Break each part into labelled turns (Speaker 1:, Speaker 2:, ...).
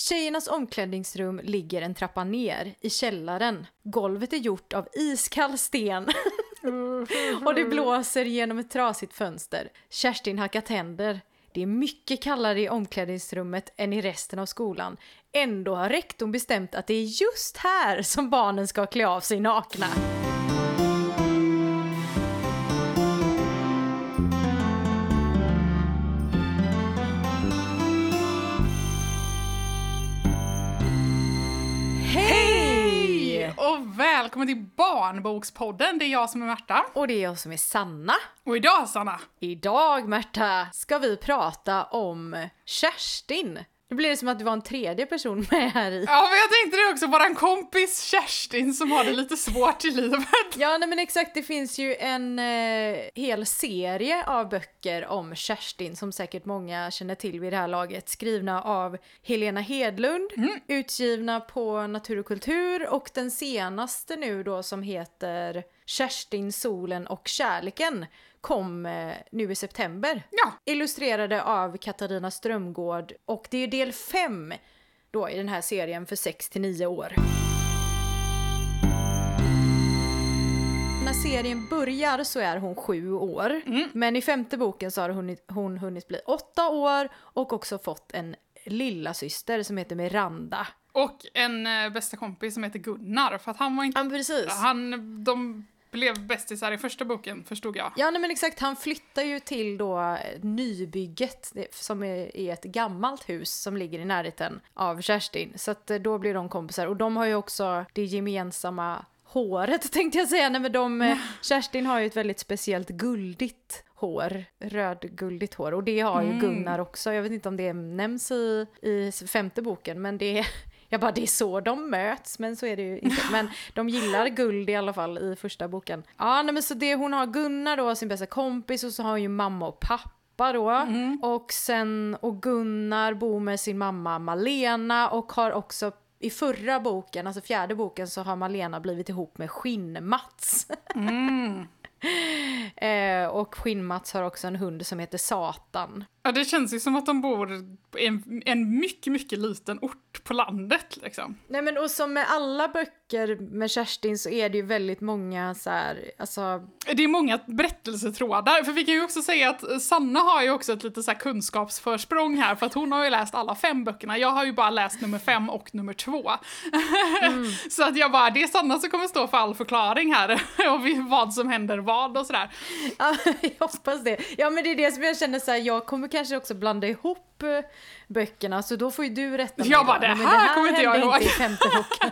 Speaker 1: Tjejernas omklädningsrum ligger en trappa ner i källaren. Golvet är gjort av iskall sten. och det blåser genom ett trasigt fönster. Kerstin hackar tänder. Det är mycket kallare i omklädningsrummet än i resten av skolan. Ändå har rektorn bestämt att det är just här som barnen ska klä av sig nakna.
Speaker 2: Välkommen till Barnbokspodden. Det är jag som är Märta.
Speaker 1: Och det är jag som är Sanna.
Speaker 2: Och idag Sanna,
Speaker 1: Idag, Märta, ska vi prata om Kerstin. Nu blir det som att det var en tredje person med här i.
Speaker 2: ja men jag tänkte det också, våran kompis Kerstin som har det lite svårt i livet.
Speaker 1: Ja, nej men exakt, det finns ju en eh, hel serie av böcker om Kerstin som säkert många känner till vid det här laget. Skrivna av Helena Hedlund, utgivna på Natur och kultur och den senaste nu då som heter Kerstin, solen och kärleken kom eh, nu i september.
Speaker 2: Ja,
Speaker 1: Illustrerade av Katarina Strömgård och det är del fem då i den här serien för 6 till 9 år. När serien börjar så är hon sju år, men i femte boken så har hon, hon hunnit bli åtta år och också fått en lilla syster som heter Miranda.
Speaker 2: och en eh, bästa kompis som heter Gunnar för att han var inte...
Speaker 1: Ja, precis.
Speaker 2: Han, de blev bästisar i första boken förstod jag.
Speaker 1: Ja, nej, men exakt. Han flyttar ju till då nybygget det- som är, är ett gammalt hus som ligger i närheten av Kerstin. Så att eh, då blir de kompisar. Och de har ju också det gemensamma håret tänkte jag säga. Nej, men de, eh, Kerstin har ju ett väldigt speciellt guldigt hår, rödguldigt hår. Och det har ju Gunnar också. Jag vet inte om det nämns i, i femte boken, men det jag bara, det är så de möts, men så är det ju inte. Men de gillar guld i alla fall i första boken. Ja, nej, men så det hon har Gunnar då, sin bästa kompis, och så har hon ju mamma och pappa då. Och sen, och Gunnar bor med sin mamma Malena och har också i förra boken, alltså fjärde boken, så har Malena blivit ihop med Skinn-Mats. eh, och Skinn-Mats har också en hund som heter Satan.
Speaker 2: Ja, det känns ju som att de bor i en, en mycket, mycket liten ort på landet liksom.
Speaker 1: Nej men och som med alla böcker med Kerstin så är det ju väldigt många så här, alltså
Speaker 2: Det är många berättelsetrådar, för vi kan ju också säga att Sanna har ju också ett lite så här kunskapsförsprång här, för att hon har ju läst alla fem böckerna. Jag har ju bara läst nummer fem och nummer två. så att jag bara, det är Sanna som kommer stå för all förklaring här, och vad som händer vad och sådär.
Speaker 1: Ja, jag hoppas det. Ja, men det är det som jag känner så här, jag kommer kanske också blanda ihop eh, böckerna, så då får ju du rätta mig
Speaker 2: Jag bara, det
Speaker 1: Nej, men
Speaker 2: här kommer inte jag ihåg.
Speaker 1: inte femte boken.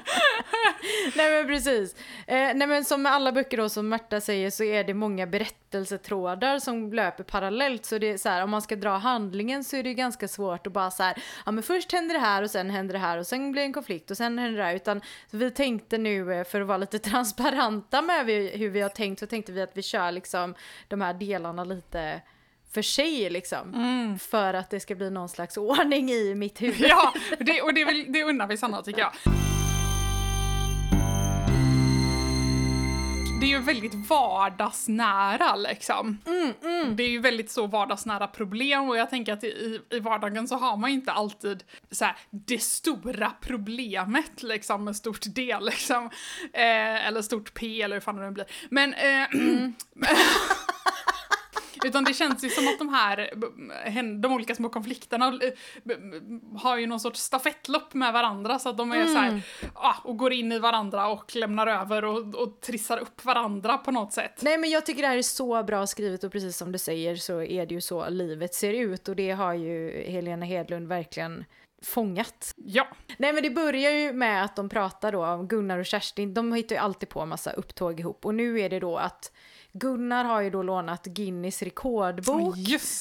Speaker 1: nej men precis. Eh, nej men som med alla böcker då, som Märta säger, så är det många berättelsetrådar som löper parallellt, så det är så här, om man ska dra handlingen så är det ju ganska svårt att bara så här, ja men först händer det här och sen händer det här och sen blir det en konflikt och sen händer det här, utan vi tänkte nu, eh, för att vara lite transparenta med hur vi har tänkt, så tänkte vi att vi kör liksom de här delarna lite för sig liksom. För att det ska bli någon slags ordning i mitt huvud.
Speaker 2: Ja, det, och det, är väl, det undrar vi Sanna tycker jag. Det är ju väldigt vardagsnära liksom. Det är ju väldigt så vardagsnära problem och jag tänker att i, i vardagen så har man ju inte alltid så här, det stora problemet liksom med stort D liksom. Eh, eller stort P eller hur fan det nu blir. Men eh, Utan det känns ju som att de här, hen- de olika små konflikterna eh, har ju någon sorts stafettlopp med varandra så att de är så här, ah, och går in i varandra och lämnar över och, och trissar upp varandra på något sätt.
Speaker 1: Nej men jag tycker det här är så bra skrivet och precis som du säger så är det ju så livet ser ut och det har ju Helena Hedlund verkligen fångat.
Speaker 2: Ja,
Speaker 1: Nej men det börjar ju med att de pratar då om Gunnar och Kerstin, de hittar ju alltid på en massa upptåg ihop och nu är det då att Gunnar har ju då lånat Guinness rekordbok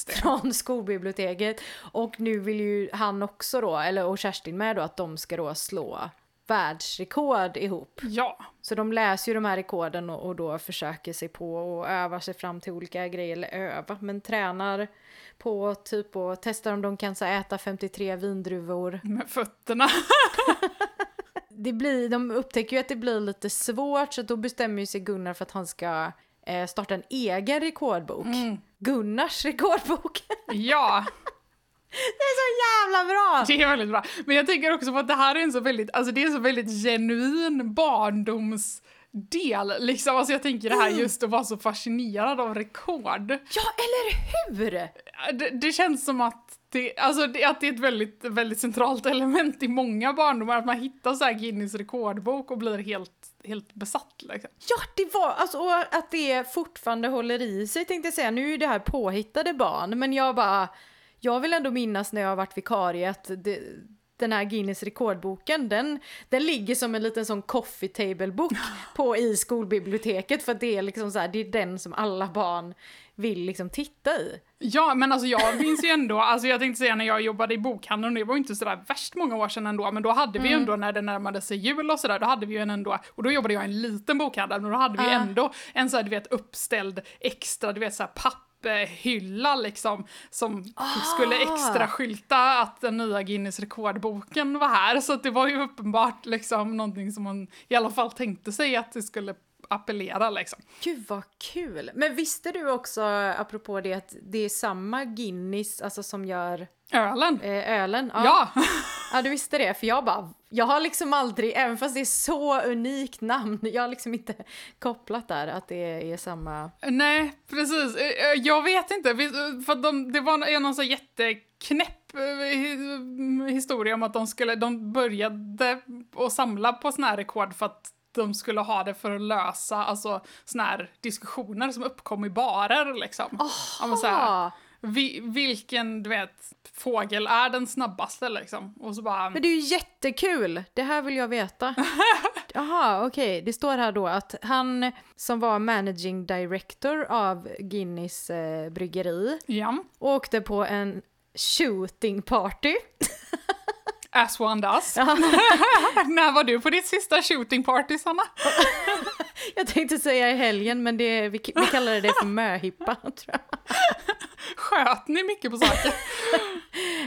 Speaker 1: från skolbiblioteket och nu vill ju han också då, eller och Kerstin med då, att de ska då slå världsrekord ihop.
Speaker 2: Ja,
Speaker 1: Så de läser ju de här rekorden och, och då försöker sig på och övar sig fram till olika grejer, eller öva, men tränar på typ och testar om de kan så äta 53 vindruvor.
Speaker 2: med fötterna.
Speaker 1: Det blir, de upptäcker ju att det blir lite svårt så då bestämmer ju sig Gunnar för att han ska eh, starta en egen rekordbok. Gunnars rekordbok.
Speaker 2: Ja,
Speaker 1: Det är så jävla bra!
Speaker 2: Det är väldigt bra. Men jag tänker också på att det här är en så väldigt, alltså det är en så väldigt genuin barndomsdel. Liksom, alltså jag tänker det här just att vara så fascinerad av rekord.
Speaker 1: Ja, eller hur?
Speaker 2: Det, det känns som att det, alltså det, att det är ett väldigt, väldigt centralt element i många barndomar, att man hittar så här Guinness rekordbok och blir helt, helt besatt. Liksom.
Speaker 1: Ja, det var, alltså och att det fortfarande håller i sig tänkte jag säga. Nu är det här påhittade barn, men jag bara, jag vill ändå minnas när jag har varit vikarie att det, den här Guinness rekordboken, den, den ligger som en liten sån coffee table-bok på i skolbiblioteket för det är liksom så här, det är den som alla barn vill liksom titta i.
Speaker 2: Ja, men alltså jag minns ju ändå, alltså jag tänkte säga när jag jobbade i bokhandeln, det var ju inte sådär värst många år sedan ändå, men då hade vi ju
Speaker 1: Mm.
Speaker 2: ändå när det närmade sig jul och sådär, då hade vi ju en ändå, och då jobbade jag i en liten bokhandel, men då hade vi
Speaker 1: Ja.
Speaker 2: ändå en såhär, du vet, uppställd extra, du vet såhär papphylla liksom, som skulle extra skylta att den nya Guinness rekordboken var här, så det var ju uppenbart liksom någonting som man i alla fall tänkte sig att det skulle appellera liksom.
Speaker 1: Gud vad kul! Men visste du också, apropå det, att det är samma Guinness alltså, som gör
Speaker 2: Ölen.
Speaker 1: eh, ölen?
Speaker 2: Ja.
Speaker 1: Ja, du visste det, för jag bara, jag har liksom aldrig, även fast det är så unikt namn, jag har liksom inte kopplat där att det är samma.
Speaker 2: Nej, precis. Eh, eh, Jag vet inte, för de, det var en någon så jätteknäpp eh, hi- historia om att de skulle, de började att samla på såna här rekord för att de skulle ha det för att lösa alltså såna här diskussioner som uppkom i barer liksom. Men så här, vi, vilken, du vet, fågel är den snabbaste liksom? Och så bara...
Speaker 1: men det är ju jättekul! Det här vill jag veta. Jaha, okej. Det står här då att han som var managing director av Guinness eh, bryggeri
Speaker 2: Ja,
Speaker 1: åkte på en shooting party.
Speaker 2: as one does. När var du på ditt sista shooting party, Sanna?
Speaker 1: Jag tänkte säga i helgen, men det, vi, vi kallade det för möhippa, tror jag.
Speaker 2: Sköt ni mycket på saker?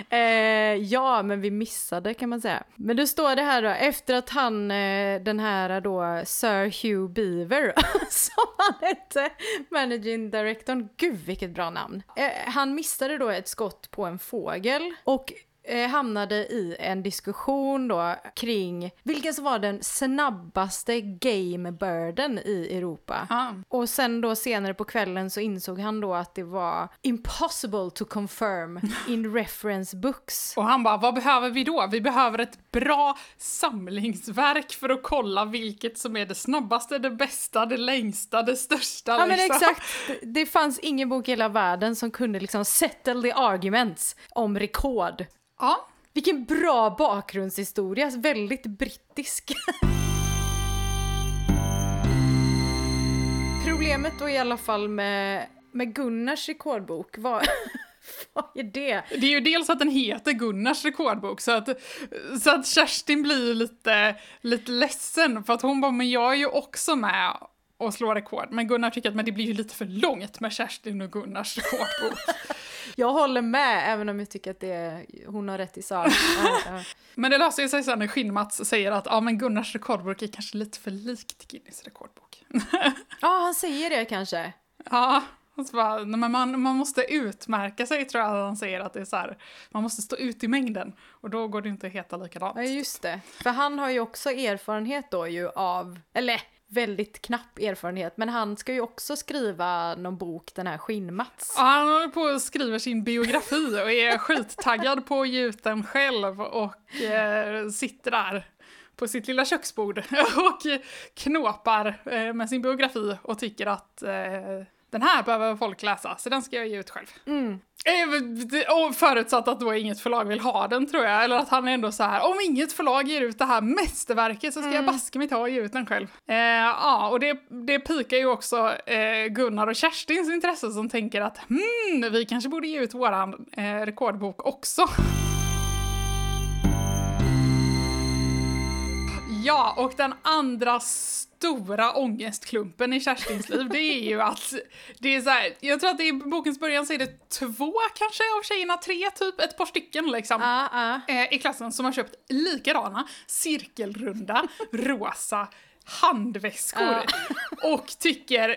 Speaker 1: Eh, ja, men vi missade kan man säga. Men då står det här då, efter att han, eh, den här då, Sir Hugh Beaver, som han hette, managing directorn, gud vilket bra namn. Eh, han missade då ett skott på en fågel och eh, hamnade i en diskussion då kring vilken som var den snabbaste gamebirden i Europa.
Speaker 2: Ja.
Speaker 1: Och sen då senare på kvällen så insåg han då att det var impossible to confirm in reference books.
Speaker 2: Och han bara, vad behöver vi då? Vi behöver ett bra samlingsverk för att kolla vilket som är det snabbaste, det bästa, det längsta, det största.
Speaker 1: Ja men
Speaker 2: liksom.
Speaker 1: exakt, Det- det fanns ingen bok i hela världen som kunde liksom settle the arguments om rekord.
Speaker 2: Ja,
Speaker 1: Vilken bra bakgrundshistoria, alltså, väldigt brittisk. Problemet då i alla fall med, med Gunnars rekordbok var, vad är det?
Speaker 2: det är ju dels att den heter Gunnars rekordbok så att, så att Kerstin blir lite, lite ledsen för att hon bara, men jag är ju också med och slår rekord. Men Gunnar tycker att men det blir ju lite för långt med Kerstin och Gunnars rekordbok.
Speaker 1: Jag håller med, även om jag tycker att det är, hon har rätt i sak.
Speaker 2: Men det löser sig sen när Skinn-Mats säger att ja, men Gunnars rekordbok är kanske lite för likt Guinness rekordbok.
Speaker 1: ja, han säger det kanske.
Speaker 2: Ja, så bara, men man, man måste utmärka sig tror jag han säger att det är så här, man måste stå ut i mängden och då går det inte att heta likadant.
Speaker 1: Ja, just det. För han har ju också erfarenhet då ju av, eller väldigt knapp erfarenhet, men han ska ju också skriva någon bok, den här Skinn-Mats.
Speaker 2: Ja, han håller på och skriver sin biografi och är skittaggad på att ge ut den själv och eh, sitter där på sitt lilla köksbord och knåpar eh, med sin biografi och tycker att eh, den här behöver folk läsa, så den ska jag ge ut själv.
Speaker 1: Mm.
Speaker 2: Eh, Och förutsatt att då inget förlag vill ha den tror jag, eller att han är ändå så här, om inget förlag ger ut det här mästerverket så ska jag baske mig ta och ge ut den själv. Eh, ja, och det, det pikar ju också eh, Gunnar och Kerstins intresse som tänker att hmm, vi kanske borde ge ut våran eh, rekordbok också. Ja, och den andra stora ångestklumpen i Kerstins liv, det är ju att det är så här, jag tror att det i bokens början så är det två kanske av tjejerna, tre typ, ett par stycken liksom.
Speaker 1: Ja.
Speaker 2: eh, i klassen som har köpt likadana, cirkelrunda, rosa handväskor. Och tycker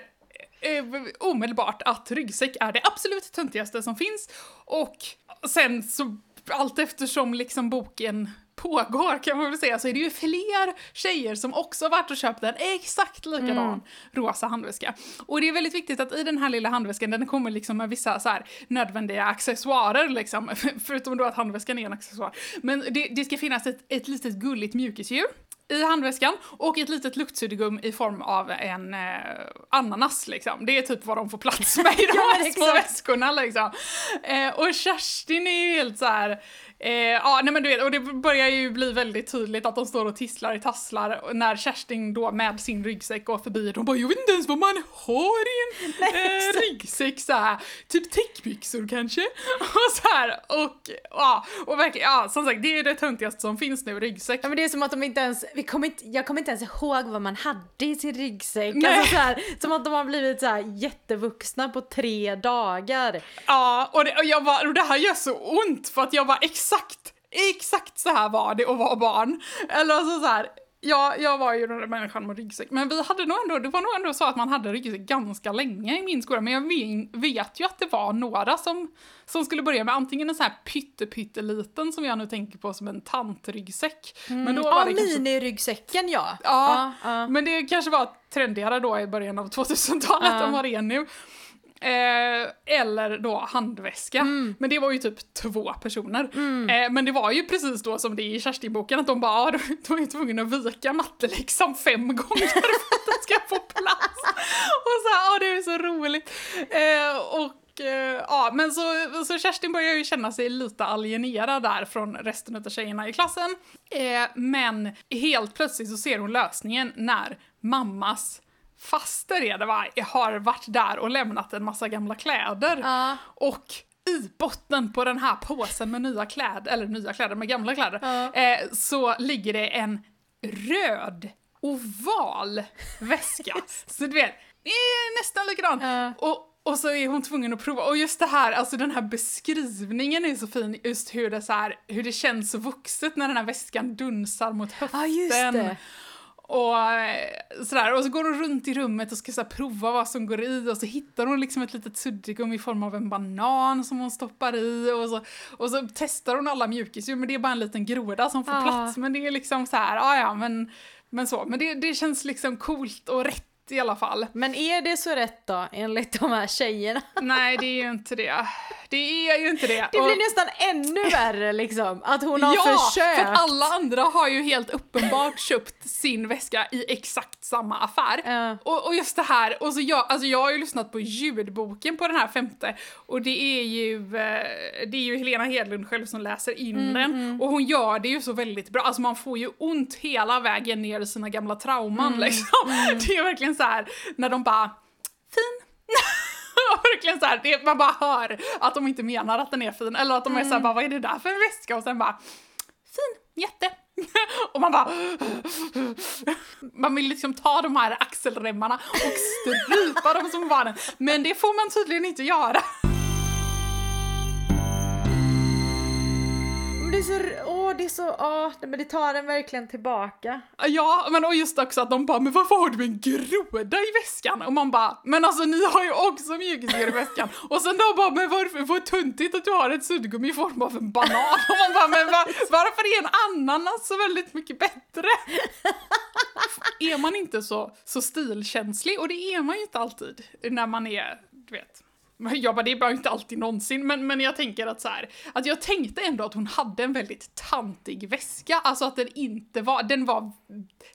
Speaker 2: eh, omedelbart att ryggsäck är det absolut töntigaste som finns och sen så allt eftersom liksom boken pågår kan man väl säga så är det ju fler tjejer som också varit och köpt en exakt likadan mm. rosa handväska. Och det är väldigt viktigt att i den här lilla handväskan den kommer liksom med vissa så här nödvändiga accessoarer liksom, förutom då att handväskan är en accessoar. Men det, det ska finnas ett, ett litet gulligt mjukisdjur i handväskan och ett litet luktsuddgum i form av en eh, ananas liksom. Det är typ vad de får plats med i de här små väskorna liksom. Eh, och Kerstin är ju helt så här Eh, ja, nej men du vet, och det börjar ju bli väldigt tydligt att de står och tisslar i tasslar när Kerstin då med sin ryggsäck går förbi de bara “jag vet inte ens vad man har i en eh, ryggsäck” så typ täckbyxor kanske? och så här, och ja, och verkligen, ja som sagt det är det töntigaste som finns nu, ryggsäck.
Speaker 1: Ja men det är som att de inte ens, vi kommer inte, jag kommer inte ens ihåg vad man hade i sin ryggsäck. Nej. Alltså så här, som att de har blivit så här jättevuxna på tre dagar.
Speaker 2: Ja, och det, och jag var, och det här gör så ont för att jag var exakt exakt, exakt så här var det att vara barn. Eller alltså så här, Ja, jag var ju den där människan med ryggsäck. Men vi hade nog ändå, det var nog ändå så att man hade ryggsäck ganska länge i min skola. Men jag vet ju att det var några som, som skulle börja med antingen en sån här pytteliten som jag nu tänker på som en tantryggsäck.
Speaker 1: Mm. Men då var ja, det miniryggsäcken ja.
Speaker 2: Ja, ja, ja. men det kanske var trendigare då i början av 2000-talet ja. än vad det är nu. Eh, eller då handväska. Mm. Men det var ju typ två personer. Mm. Eh, men det var ju precis då som det är i Kerstin-boken att de bara, ah, de var tvungna att vika matteläxan fem gånger för att den ska få plats. och så här, ah, det är så roligt. Eh, och eh, ja, men så, så Kerstin börjar ju känna sig lite alienerad där från resten av tjejerna i klassen. Eh, men helt plötsligt så ser hon lösningen när mammas faster är det va, har varit där och lämnat en massa gamla kläder.
Speaker 1: Uh.
Speaker 2: Och i botten på den här påsen med nya kläder, eller nya kläder med gamla kläder, uh. eh, så ligger det en röd oval väska. så du vet, det är nästan likadant. Uh. Och, och så är hon tvungen att prova, och just det här, alltså den här beskrivningen är så fin, just hur det, så här, hur det känns så vuxet när den här väskan dunsar mot höften.
Speaker 1: Det.
Speaker 2: Och eh, sådär, och så går hon runt i rummet och ska så prova vad som går i. Och så hittar hon liksom ett litet suddgum i form av en banan som hon stoppar i. Och så, och så testar hon alla mjukisdjur men det är bara en liten groda som får ah. plats. Men det är liksom så här, ja ja men, men så, men det, det känns liksom coolt och rätt i alla fall.
Speaker 1: Men är det så rätt då, enligt de här tjejerna?
Speaker 2: Nej, det är ju inte det. Det är ju inte det.
Speaker 1: Det blir och... nästan ännu värre liksom, att hon har
Speaker 2: ja,
Speaker 1: försökt.
Speaker 2: för att alla andra har ju helt uppenbart köpt sin väska i exakt samma affär.
Speaker 1: Uh.
Speaker 2: Och, och, just det här, och så jag, alltså jag har ju lyssnat på ljudboken på den här femte och det är ju, eh, det är ju Helena Hedlund själv som läser in mm, den mm. och hon gör det ju så väldigt bra, alltså man får ju ont hela vägen ner i sina gamla trauman mm, liksom. Mm. Det är verkligen så här när de bara fin verkligen så här, det, man bara hör att de inte menar att den är fin eller att de är så här, mm. bara, vad är det där för en väska? Och sen bara, fin, jätte. och man bara... Man vill liksom ta de här axelremmarna och strypa dem som barnen. Men det får man tydligen inte göra.
Speaker 1: det är så, åh, det är så, åh, men det tar den verkligen tillbaka.
Speaker 2: Ja, men och just också att de bara, men varför har du en groda i väskan? Och man bara, men alltså ni har ju också mjukisdjur i väskan. Och sen då bara, men varför, vad tuntigt att du har ett suddgummi i form av en banan. Och man bara, men var, varför är en ananas så väldigt mycket bättre? är man inte så, så stilkänslig? Och det är man ju inte alltid när man är, du vet, jag bara, det är bara inte alltid någonsin, men, men jag tänker att så här, att jag tänkte ändå att hon hade en väldigt tantig väska, alltså att den inte var, den var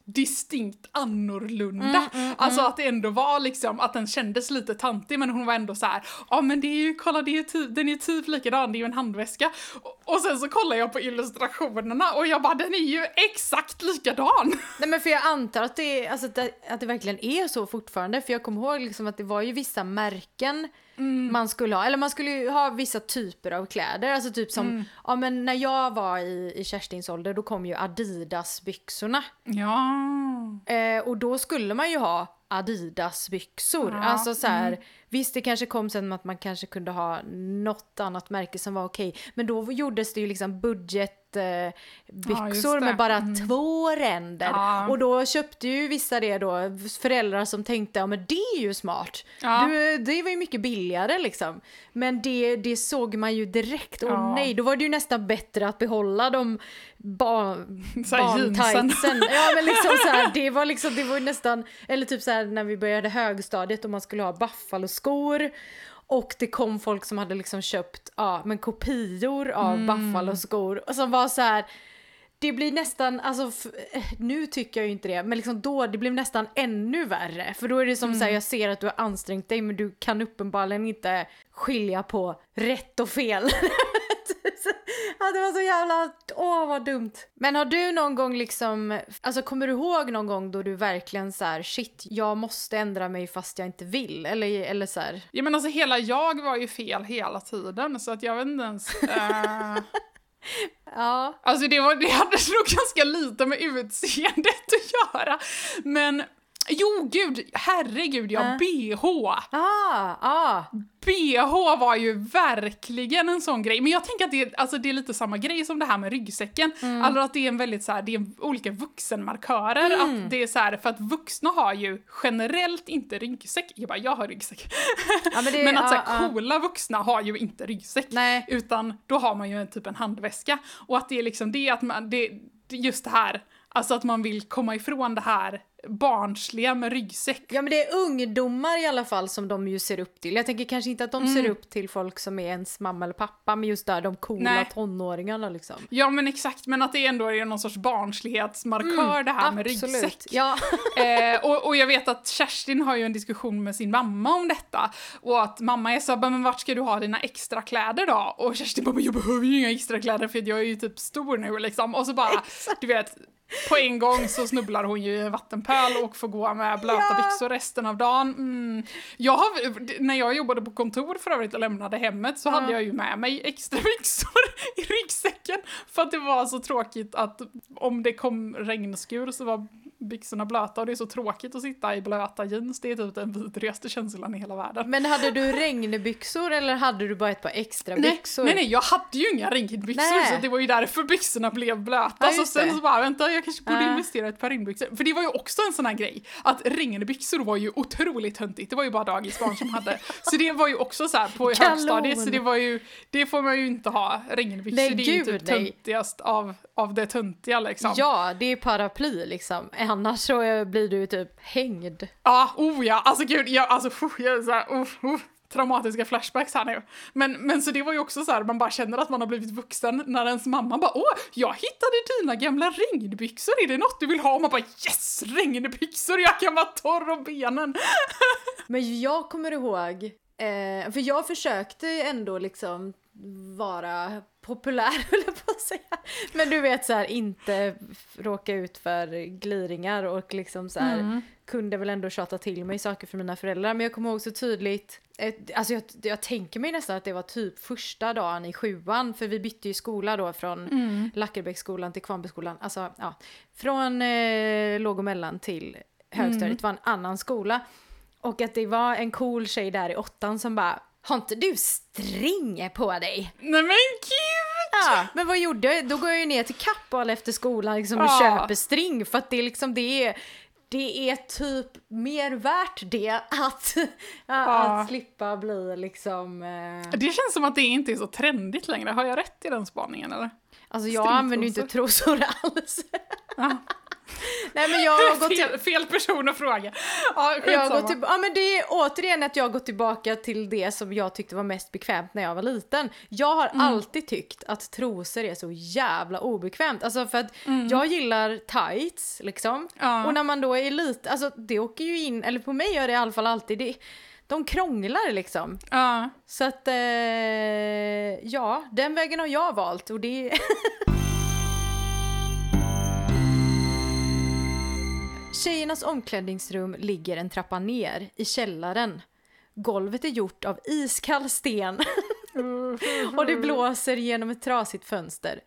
Speaker 2: distinkt annorlunda. Mm, mm, alltså mm. att det ändå var liksom, att den kändes lite tantig men hon var ändå så här, ja men det är ju, kolla det är typ, den är typ likadan, det är ju en handväska. Och, och sen så kollar jag på illustrationerna och jag bara, den är ju exakt likadan!
Speaker 1: Nej men för jag antar att det, alltså, att det, att det verkligen är så fortfarande, för jag kommer ihåg liksom att det var ju vissa märken Mm. Man skulle ha. Eller man skulle ju ha vissa typer av kläder. Alltså typ som, mm. ja men när jag var i, i Kerstins ålder då kom ju Adidas-byxorna.
Speaker 2: Ja.
Speaker 1: Eh, och då skulle man ju ha Adidas-byxor. Ja. Alltså så här, mm. Visst, det kanske kom sen att man kanske kunde ha något annat märke som var okej. Men då gjordes det ju liksom budget eh,
Speaker 2: Ja,
Speaker 1: med bara
Speaker 2: Mm.
Speaker 1: två ränder.
Speaker 2: Ja.
Speaker 1: Och då köpte ju vissa det då, föräldrar som tänkte, ja men det är ju smart.
Speaker 2: Ja.
Speaker 1: Du, det var ju mycket billigare liksom. Men det, det såg man ju direkt,
Speaker 2: Ja.
Speaker 1: nej, då var det ju nästan bättre att behålla de barn, barntightsen. Ja men liksom så här, det var liksom, det var ju nästan, eller typ så här när vi började högstadiet och man skulle ha. Och det kom folk som hade liksom köpt, ja men kopior av
Speaker 2: Mm.
Speaker 1: Buffalo-skor. Och som var så här. Det blir nästan, alltså nu tycker jag ju inte det, men liksom då, det blev nästan ännu värre. För då är det som
Speaker 2: Mm.
Speaker 1: så här, jag ser att du har ansträngt dig men du kan uppenbarligen inte skilja på rätt och fel. ja, det var så jävla, åh vad dumt. Men har du någon gång liksom, alltså kommer du ihåg någon gång då du verkligen så här, shit, jag måste ändra mig fast jag inte vill? Eller, eller så här,
Speaker 2: Ja men alltså hela jag var ju fel hela tiden så att jag vet inte ens... eh,
Speaker 1: ja.
Speaker 2: Alltså det, var, det hade nog ganska lite med utseendet att göra. Men jo gud, herregud ja,
Speaker 1: Äh.
Speaker 2: bh.
Speaker 1: Ah, ah.
Speaker 2: BH var ju verkligen en sån grej. Men jag tänker att det, är- alltså det är lite samma grej som det här med ryggsäcken.
Speaker 1: Mm.
Speaker 2: Alltså att det är en väldigt så här, det är olika vuxenmarkörer.
Speaker 1: Mm.
Speaker 2: Att det är så här, för att vuxna har ju generellt inte ryggsäck. Jag bara, jag har ryggsäck.
Speaker 1: Ja, men det,
Speaker 2: Men att så här,
Speaker 1: ja.
Speaker 2: coola vuxna har ju inte ryggsäck.
Speaker 1: Nej.
Speaker 2: Utan då har man ju en, typ en handväska. Och att det är liksom det att man, det, det- just det här, alltså att man vill komma ifrån det här barnsliga med ryggsäck.
Speaker 1: Ja men det är ungdomar i alla fall som de ju ser upp till. Jag tänker kanske inte att de ser upp till folk som är ens mamma eller pappa, men just där de coola
Speaker 2: Nej.
Speaker 1: tonåringarna liksom.
Speaker 2: Ja men exakt, men att det ändå är någon sorts barnslighetsmarkör det här med ryggsäck.
Speaker 1: Ja.
Speaker 2: Eh, och, och jag vet att Kerstin har ju en diskussion med sin mamma om detta. Och att mamma är så här, men vart ska du ha dina extra kläder då? Och Kerstin bara, men jag behöver ju inga extra kläder för jag är ju typ stor nu liksom. Och så bara, du vet, på en gång så snubblar hon ju i en vattenpöl och får gå med blöta
Speaker 1: Ja.
Speaker 2: byxor resten av dagen. Mm. Jag har, när jag jobbade på kontor för övrigt och lämnade hemmet så
Speaker 1: Ja.
Speaker 2: hade jag ju med mig extra byxor i ryggsäcken. För att det var så tråkigt att om det kom regnskur så var byxorna blöta och det är så tråkigt att sitta i blöta jeans. Det är typ den vidrigaste känslan i hela världen.
Speaker 1: Men hade du regnbyxor eller hade du bara ett par extra
Speaker 2: Nej,
Speaker 1: byxor?
Speaker 2: nej, nej, jag hade ju inga regnbyxor så det var ju därför byxorna blev blöta.
Speaker 1: Ja,
Speaker 2: så sen så bara, vänta, jag kanske borde
Speaker 1: Ja.
Speaker 2: investera i ett par regnbyxor. För det var ju också en sån här grej, att regnbyxor var ju otroligt töntigt. Det var ju bara dagisbarn som hade. Så det var ju också så här på
Speaker 1: Kanon.
Speaker 2: högstadiet, så det var ju, det får man ju inte ha. Regnbyxor,
Speaker 1: Nej,
Speaker 2: det är ju typ töntigast av, av det töntiga liksom.
Speaker 1: Ja, det är paraply liksom. Annars så blir du typ hängd.
Speaker 2: Ja, oh ja, alltså gud, jag, alltså, fuh, jag är så här, oh, oh, traumatiska flashbacks här nu. Men, men så det var ju också så här, man bara känner att man har blivit vuxen när ens mamma bara åh, jag hittade dina gamla regnbyxor, är det något du vill ha? Och man bara yes, regnbyxor, jag kan vara torr om benen.
Speaker 1: Men jag kommer ihåg, eh, för jag försökte ju ändå liksom vara populär höll jag på att säga. Men du vet så här inte råka ut för gliringar och liksom så här kunde väl ändå tjata till mig saker för mina föräldrar. Men jag kommer ihåg så tydligt, alltså jag, jag tänker mig nästan att det var typ första dagen i sjuan, för vi bytte ju skola då från Lackerbäcksskolan till Kvarnbyskolan, alltså ja, från eh, låg och mellan till högstadiet, det var en annan skola. Och att det var en cool tjej där i åttan som bara har inte du string på dig?
Speaker 2: Nej men gud!
Speaker 1: Ja, men vad gjorde jag? Då går jag ju ner till Kappahl efter skolan liksom, och
Speaker 2: Ja.
Speaker 1: köper string för att det är liksom det är det är typ mer värt det att, att slippa bli liksom... Eh...
Speaker 2: Det känns som att det inte är så trendigt längre, har jag rätt i den spaningen eller?
Speaker 1: Alltså jag använder ju inte trosor alls.
Speaker 2: Ja.
Speaker 1: Nej men jag har gått till...
Speaker 2: fel, fel person att fråga. Ja,
Speaker 1: Jag har gått till, ja men det är återigen att jag har gått tillbaka till det som jag tyckte var mest bekvämt när jag var liten. Jag har
Speaker 2: Mm.
Speaker 1: alltid tyckt att trosor är så jävla obekvämt. Alltså för att jag gillar tights liksom.
Speaker 2: Mm. Ja.
Speaker 1: Och när man då är lite, alltså det åker ju in, eller på mig gör det i alla fall alltid, det, de krånglar liksom.
Speaker 2: Ja.
Speaker 1: Så att, eh, ja, den vägen har jag valt och det Tjejernas omklädningsrum ligger en trappa ner i källaren. Golvet är gjort av iskall sten och det blåser genom ett trasigt fönster.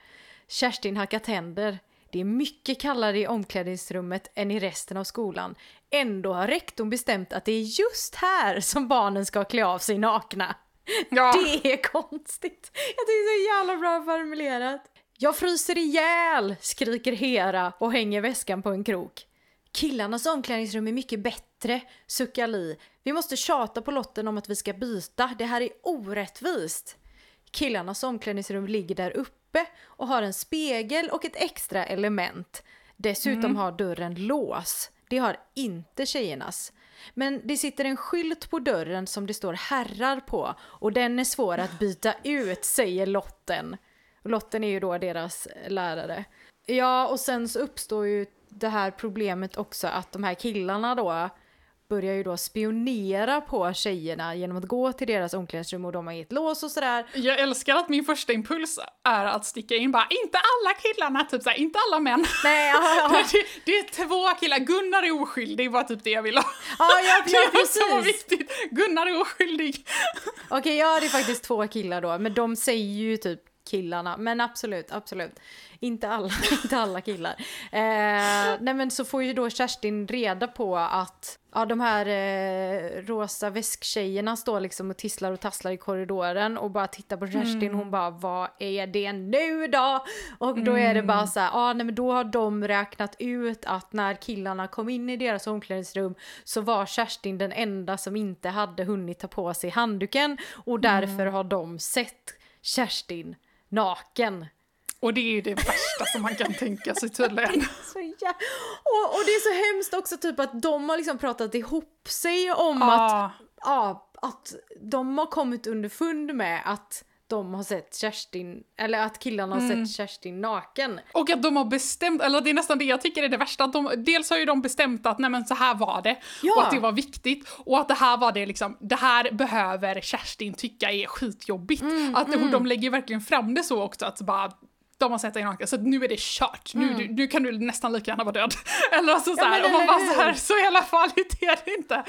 Speaker 1: Kerstin hackar tänder. Det är mycket kallare i omklädningsrummet än i resten av skolan. Ändå har rektorn bestämt att det är just här som barnen ska klä av sig nakna.
Speaker 2: Ja.
Speaker 1: Det är konstigt. Jag tycker det är så jävla bra formulerat. Jag fryser ihjäl, skriker Hera och hänger väskan på en krok. Killarnas omklädningsrum är mycket bättre, suckar Li. Vi måste tjata på Lotten om att vi ska byta, det här är orättvist. Killarnas omklädningsrum ligger där uppe och har en spegel och ett extra element. Dessutom har dörren lås. Det har inte tjejernas. Men det sitter en skylt på dörren som det står herrar på och den är svår att byta ut, säger Lotten. Lotten är ju då deras lärare. Ja, och sen så uppstår ju det här problemet också att de här killarna då börjar ju då spionera på tjejerna genom att gå till deras omklädningsrum och de har gett lås och sådär.
Speaker 2: Jag älskar att min första impuls är att sticka in bara, inte alla killarna, typ såhär, inte alla män.
Speaker 1: Nej, ja, ja.
Speaker 2: Det, det är två killar, Gunnar är oskyldig, det var typ det jag ville ha.
Speaker 1: Ja, ja,
Speaker 2: Det
Speaker 1: ja
Speaker 2: är så
Speaker 1: precis.
Speaker 2: viktigt, Gunnar är oskyldig.
Speaker 1: Okej, ja det är faktiskt två killar då, men de säger ju typ killarna. Men absolut, absolut. Inte alla, inte alla killar. Eh, nej men så får ju då Kerstin reda på att ja, de här eh, rosa väsktjejerna står liksom och tisslar och tasslar i korridoren och bara tittar på Kerstin. Hon bara, vad är det nu då? Och då är det bara så här, ja nej men då har de räknat ut att när killarna kom in i deras omklädningsrum så var Kerstin den enda som inte hade hunnit ta på sig handduken och därför har de sett Kerstin naken.
Speaker 2: Och det är ju det värsta som man kan tänka sig tydligen.
Speaker 1: Så jä- och, och det är så hemskt också typ att de har liksom pratat ihop sig om att,
Speaker 2: Ja,
Speaker 1: ja, att de har kommit underfund med att de har sett Kerstin, eller att killarna har sett Kerstin naken.
Speaker 2: och att de har bestämt, eller det är nästan det jag tycker är det värsta, att de, dels har ju de bestämt att nej men så här var det,
Speaker 1: Ja.
Speaker 2: och att det var viktigt, och att det här var det liksom, det här behöver Kerstin tycka är skitjobbigt. att och de lägger verkligen fram det så också, att bara de har sett dig naken, så nu är det kört. Nu, du, nu kan du nästan lika gärna vara död. eller alltså så här, man
Speaker 1: eller
Speaker 2: bara så här, så jävla farligt är det inte.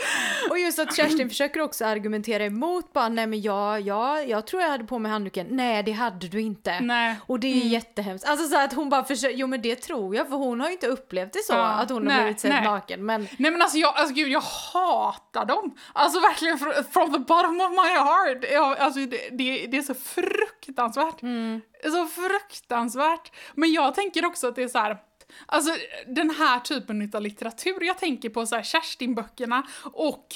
Speaker 1: Och just att Kerstin försöker också argumentera emot bara nej men jag, jag, jag tror jag hade på mig handduken. Nej det hade du inte.
Speaker 2: Nej.
Speaker 1: Och det är ju jättehemskt. Alltså så att hon bara försöker, jo men det tror jag för hon har ju inte upplevt det så
Speaker 2: Ja,
Speaker 1: att hon
Speaker 2: nej,
Speaker 1: har blivit sedd naken. Men
Speaker 2: Nej men alltså jag, alltså gud jag hatar dem! Alltså verkligen fr- from the bottom of my heart! Alltså det, det, det är så fruktansvärt. Är så fruktansvärt. Men jag tänker också att det är så här. Alltså den här typen av litteratur, jag tänker på så här Kerstin-böckerna och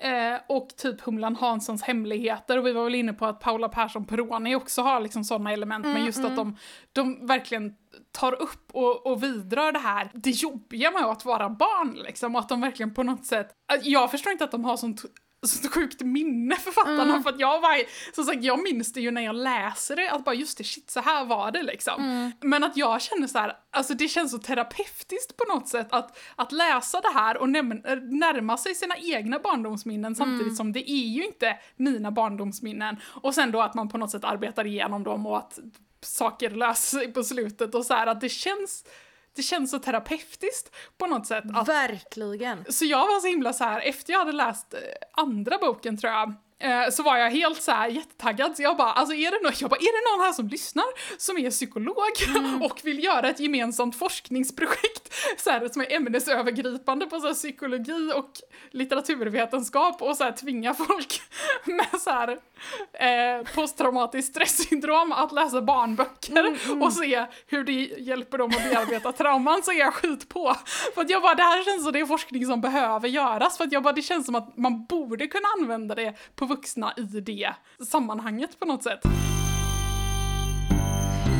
Speaker 2: Eh, och typ Humlan Hanssons hemligheter och vi var väl inne på att Paula Persson Peroni också har liksom sådana element men just att de, de verkligen tar upp och, och vidrör det här, det jobbiga med att vara barn liksom och att de verkligen på något sätt, jag förstår inte att de har sånt sånt sjukt minne författarna för att jag var, som sagt jag minns det ju när jag läser det att bara just det shit så här var det liksom. Men att jag känner så här, alltså det känns så terapeutiskt på något sätt att, att läsa det här och näm- närma sig sina egna barndomsminnen samtidigt som det är ju inte mina barndomsminnen. Och sen då att man på något sätt arbetar igenom dem och att saker löser sig på slutet och så här att det känns det känns så terapeutiskt på något sätt. Att,
Speaker 1: verkligen.
Speaker 2: så jag var så himla så här efter jag hade läst eh, andra boken tror jag, eh, så var jag helt så här jättetaggad. Så jag bara, alltså är det, någon, jag bara, är det någon här som lyssnar som är psykolog och vill göra ett gemensamt forskningsprojekt så här, som är ämnesövergripande på så här, psykologi och litteraturvetenskap och så här, tvinga folk med så här, eh, posttraumatiskt stresssyndrom att läsa barnböcker och se hur det hjälper dem att bearbeta trauman så är jag skit på. För att jag bara, det här känns som det är forskning som behöver göras för att jag bara, det känns som att man borde kunna använda det på vuxna i det sammanhanget på något sätt.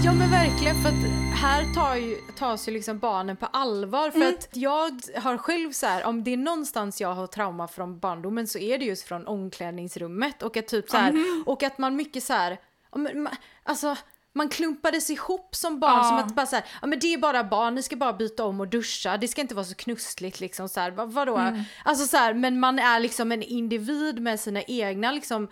Speaker 1: Ja men verkligen för att här tar ju, tas ju liksom barnen på allvar. För att jag har själv så här, om det är någonstans jag har trauma från barndomen så är det just från omklädningsrummet. Och att typ så här, och att man mycket så här, alltså man klumpades ihop som barn
Speaker 2: Ja.
Speaker 1: som att bara så här, ja men det är bara barn, ni ska bara byta om och duscha, det ska inte vara så knussligt liksom så här, vad, vadå? Alltså så här, men man är liksom en individ med sina egna liksom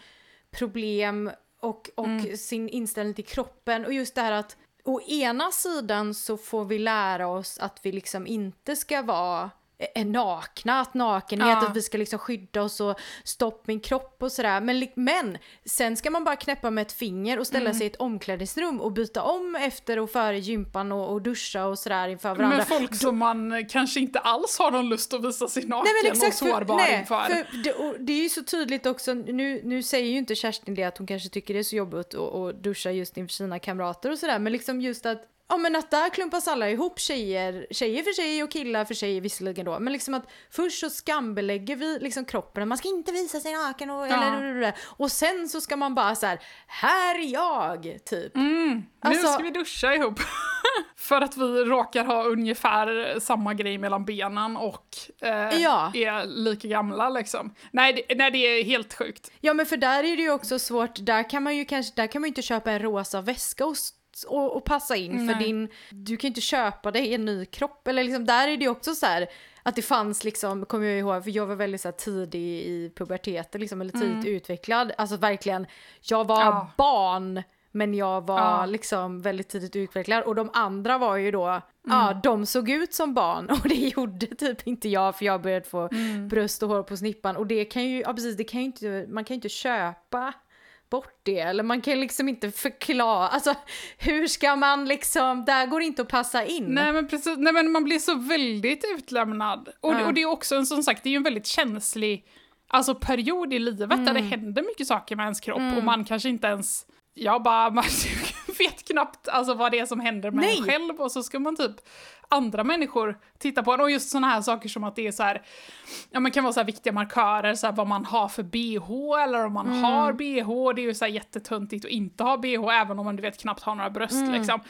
Speaker 1: problem och, och sin inställning till kroppen. Och just det här att å ena sidan så får vi lära oss att vi liksom inte ska vara är nakna, att nakenhet,
Speaker 2: Ja.
Speaker 1: att vi ska liksom skydda oss och stopp min kropp och sådär. Men, men sen ska man bara knäppa med ett finger och ställa
Speaker 2: Mm.
Speaker 1: sig i ett omklädningsrum och byta om efter och före gympan och, och duscha och sådär inför varandra.
Speaker 2: Med folk som man kanske inte alls har någon lust att visa sig naken
Speaker 1: Nej men exakt,
Speaker 2: och sårbar
Speaker 1: för, nej,
Speaker 2: inför.
Speaker 1: för det, det är ju så tydligt också, nu, nu säger ju inte Kerstin det att hon kanske tycker det är så jobbigt att, att duscha just inför sina kamrater och sådär, men liksom just att Ja men att där klumpas alla ihop tjejer, tjejer för sig och killar för sig visserligen då. Men liksom att först så skambelägger vi liksom kroppen, man ska inte visa sig naken och,
Speaker 2: Ja.
Speaker 1: eller, och sen så ska man bara så här, här är jag, typ.
Speaker 2: Nu
Speaker 1: Alltså-
Speaker 2: ska vi duscha ihop. För att vi råkar ha ungefär samma grej mellan benen och eh,
Speaker 1: Ja.
Speaker 2: är lika gamla liksom. Nej det, nej, det är helt sjukt.
Speaker 1: Ja men för där är det ju också svårt, där kan man ju kanske, där kan man ju inte köpa en rosa väska och, och, och passa in för
Speaker 2: Nej.
Speaker 1: din, du kan ju inte köpa dig en ny kropp eller liksom där är det också så här att det fanns liksom, kommer jag ihåg, för jag var väldigt så tidig i puberteten liksom, eller tidigt utvecklad, alltså verkligen, jag var
Speaker 2: Mm. Ja.
Speaker 1: barn men jag var
Speaker 2: Ja.
Speaker 1: liksom väldigt tidigt utvecklad och de andra var ju då, ja
Speaker 2: Mm.
Speaker 1: de såg ut som barn och det gjorde typ inte jag för jag började få
Speaker 2: Mm.
Speaker 1: bröst och hår på snippan och det kan ju, ja precis, det kan ju inte, man kan ju inte köpa bort det eller man kan liksom inte förklara, alltså hur ska man liksom, där går det inte att passa in.
Speaker 2: Nej men precis, nej men man blir så väldigt utlämnad. Och,
Speaker 1: Ja.
Speaker 2: och det är också en som sagt, det är ju en väldigt känslig alltså, period i livet där det
Speaker 1: Mm.
Speaker 2: händer mycket saker med ens kropp och man kanske inte ens, jag bara, man vet knappt alltså, vad det är som händer med en
Speaker 1: Nej.
Speaker 2: själv och så ska man typ andra människor titta på en och just såna här saker som att det är så här, ja men kan vara så viktiga markörer, så här vad man har för bh eller om man
Speaker 1: Mm.
Speaker 2: har bh, det är ju så här jättetöntigt att inte ha bh även om man du vet knappt har några bröst
Speaker 1: Mm.
Speaker 2: liksom.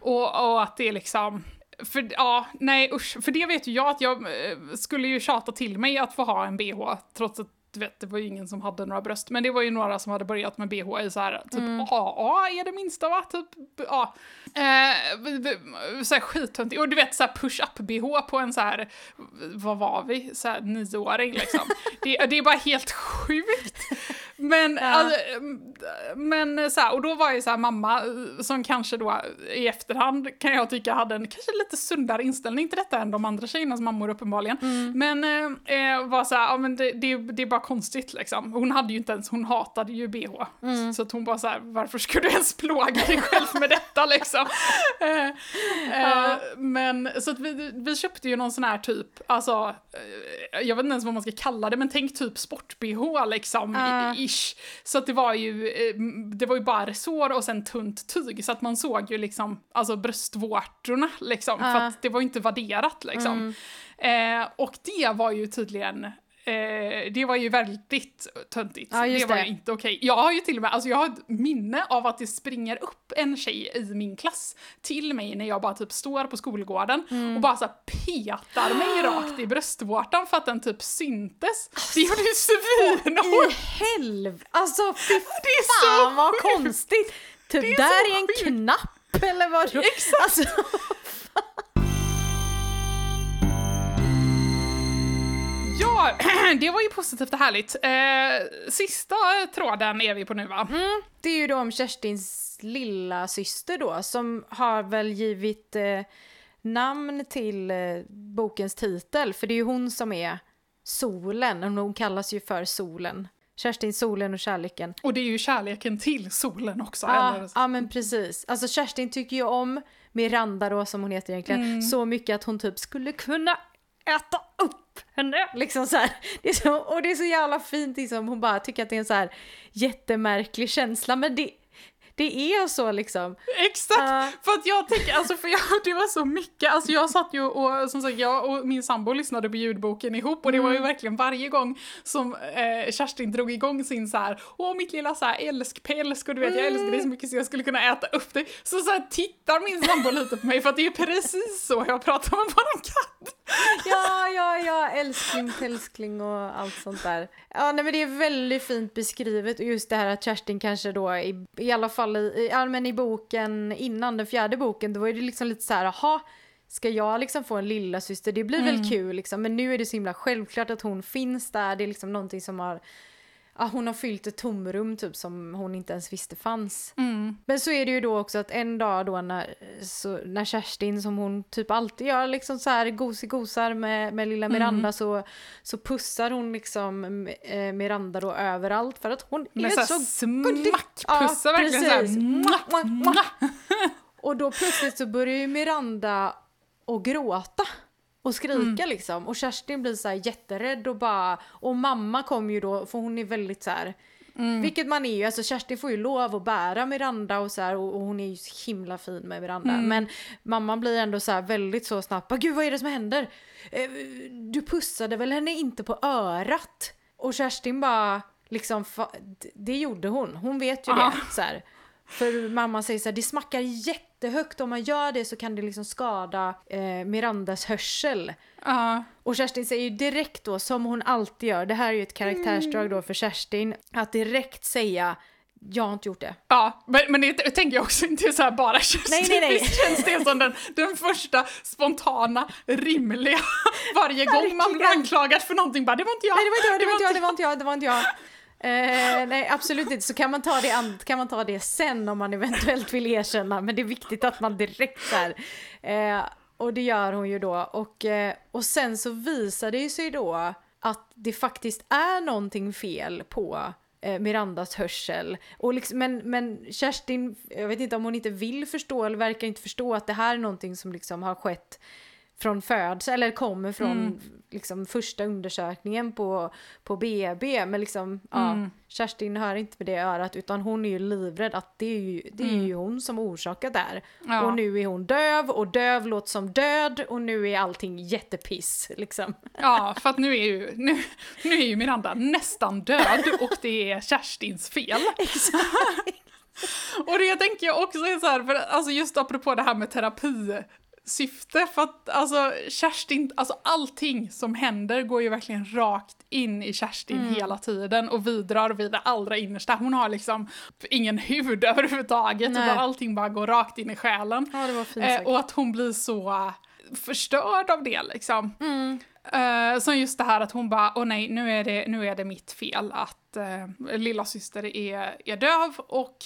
Speaker 2: Och, och att det är liksom, för ja, nej usch, för det vet ju jag att jag eh, skulle ju tjata till mig att få ha en bh trots att du vet, det var ju ingen som hade några bröst, men det var ju några som hade börjat med bh i så här, typ AA är det minsta va? Typ, ja. Eh, så här skittöntigt. Och du vet så här push-up-bh på en så här, vad var vi, så här nioåring liksom. det, det är bara helt sjukt. Men, alltså, men så här, och då var ju så här mamma som kanske då i efterhand kan jag tycka hade en kanske lite sundare inställning till detta än de andra tjejernas mammor uppenbarligen. Men eh, eh, var så här, ja men det, det, det är bara konstigt liksom. Hon hade ju inte ens, hon hatade ju bh. Så att hon bara så här, varför ska du ens plåga dig själv med detta liksom? Eh, eh, Men så att vi, vi köpte ju någon sån här typ, alltså, eh, jag vet inte ens vad man ska kalla det, men tänk typ sport-bh liksom,
Speaker 1: Ja.
Speaker 2: i- ish. Så att det var ju, eh, det var ju bara resår och sen tunt tyg, så att man såg ju liksom, alltså bröstvårtorna liksom, för
Speaker 1: Ja.
Speaker 2: att det var ju inte värderat liksom. Eh, och det var ju tydligen Eh, det var ju väldigt töntigt.
Speaker 1: Ja,
Speaker 2: det var
Speaker 1: det.
Speaker 2: ju inte okej. Jag har ju till och med, alltså jag har ett minne av att det springer upp en tjej i min klass till mig när jag bara typ står på skolgården
Speaker 1: Mm.
Speaker 2: och bara så petar mig rakt i bröstvårtan för att den typ syntes. Det gjorde ju
Speaker 1: I
Speaker 2: svinhårt!
Speaker 1: helv... Alltså fy
Speaker 2: är
Speaker 1: fan vad konstigt! Typ
Speaker 2: är
Speaker 1: där
Speaker 2: så
Speaker 1: är en knapp eller vad
Speaker 2: Exakt.
Speaker 1: Alltså,
Speaker 2: Ja, det var ju positivt och härligt. Eh, sista tråden är vi på nu va?
Speaker 1: det är ju då om Kerstins lilla syster då som har väl givit eh, namn till eh, bokens titel för det är ju hon som är solen och hon kallas ju för solen. Kerstin, solen och kärleken.
Speaker 2: Och det är ju kärleken till solen också.
Speaker 1: Ja,
Speaker 2: eller?
Speaker 1: ja men precis. Alltså Kerstin tycker ju om Miranda då som hon heter egentligen
Speaker 2: Mm.
Speaker 1: så mycket att hon typ skulle kunna äta upp henne. Liksom så här. Det är så, och det är så jävla fint liksom. Hon bara tycker att det är en så här jättemärklig känsla men det, det är så liksom.
Speaker 2: Exakt!
Speaker 1: Ja.
Speaker 2: För att jag tänker, alltså för jag, det var så mycket, alltså jag satt ju och som sagt jag och min sambo lyssnade på ljudboken ihop och det var ju verkligen varje gång som eh, Kerstin drog igång sin så här, åh mitt lilla så här älskpälsk och du vet jag älskar dig så mycket så jag skulle kunna äta upp dig. Så så här tittar min sambo lite på mig för att det är precis så jag pratar med våran katt.
Speaker 1: Ja, ja, ja, älskling, älskling och allt sånt där. Ja, nej men det är väldigt fint beskrivet och just det här att Kerstin kanske då i, i alla fall i, i, ja, men i boken innan den fjärde boken då var det liksom lite så här, jaha, ska jag liksom få en lilla syster? Det blir väl kul liksom, men nu är det så himla självklart att hon finns där, det är liksom någonting som har ja, hon har fyllt ett tomrum typ som hon inte ens visste fanns.
Speaker 2: Mm.
Speaker 1: Men så är det ju då också att en dag då när, så, när Kerstin, som hon typ alltid gör, liksom så här gosigosar med, med lilla Miranda
Speaker 2: Mm.
Speaker 1: så, så pussar hon liksom eh, Miranda då överallt för att hon
Speaker 2: Med
Speaker 1: är
Speaker 2: såhär
Speaker 1: så...
Speaker 2: smackpussar
Speaker 1: Ja,
Speaker 2: verkligen
Speaker 1: precis.
Speaker 2: Mwah.
Speaker 1: mwah. Och då plötsligt så börjar ju Miranda att gråta och skrika liksom. Och Kerstin blir så här jätterädd och bara... Och mamma kommer ju då, för hon är väldigt så här... Vilket man är ju, alltså Kerstin får ju lov att bära Miranda och så här, och, och hon är ju så himla fin med Miranda. Men mamman blir ändå så här väldigt så snabbt, gud vad är det som händer? Eh, Du pussade väl henne inte på örat? Och Kerstin bara, liksom, det gjorde hon, hon vet ju
Speaker 2: Ja.
Speaker 1: det. Så här. För mamma säger så här, det smackar jättehögt, om man gör det så kan det liksom skada eh, Mirandas hörsel.
Speaker 2: Ja.
Speaker 1: Och Kerstin säger ju direkt då, som hon alltid gör, det här är ju ett karaktärsdrag då för Kerstin, att direkt säga jag har inte gjort det.
Speaker 2: Ja, men, men det tänker jag också inte så här bara Kerstin.
Speaker 1: Nej, nej, nej.
Speaker 2: Visst känns det som den, den första spontana, rimliga, varje gång man blir anklagad för någonting bara det var inte jag.
Speaker 1: Nej det var inte jag, det var inte jag, det var inte jag, det var inte jag. Eh, nej absolut inte, så kan man, ta det an- kan man ta det sen om man eventuellt vill erkänna, men det är viktigt att man direkt så här. Eh, och det gör hon ju då. Och, eh, och sen så visar det ju sig då att det faktiskt är någonting fel på eh, Mirandas hörsel. Och liksom, men, men Kerstin, jag vet inte om hon inte vill förstå eller verkar inte förstå att det här är någonting som liksom har skett från födsel eller kommer från liksom första undersökningen på, på BB. Men liksom, ja, Kerstin hör inte med det örat utan hon är ju livrädd att det är ju, det är ju hon som orsakat det här.
Speaker 2: Ja.
Speaker 1: Och nu är hon döv och döv låter som död och nu är allting jättepiss liksom.
Speaker 2: Ja, för att nu är ju, nu, nu är ju Miranda nästan död och det är Kerstins fel. Och det tänker jag också är så här, för alltså just apropå det här med terapisyfte, för att alltså Kerstin, alltså allting som händer går ju verkligen rakt in i Kerstin hela tiden och vidrar vid det allra innersta. Hon har liksom ingen hud överhuvudtaget
Speaker 1: Nej.
Speaker 2: utan allting bara går rakt in i själen.
Speaker 1: Ja fint
Speaker 2: Eh, och att hon blir så eh, förstörd av det liksom. Eh, som just det här att hon bara, åh nej, nu är det, nu är det mitt fel att eh, lilla syster är, är döv och,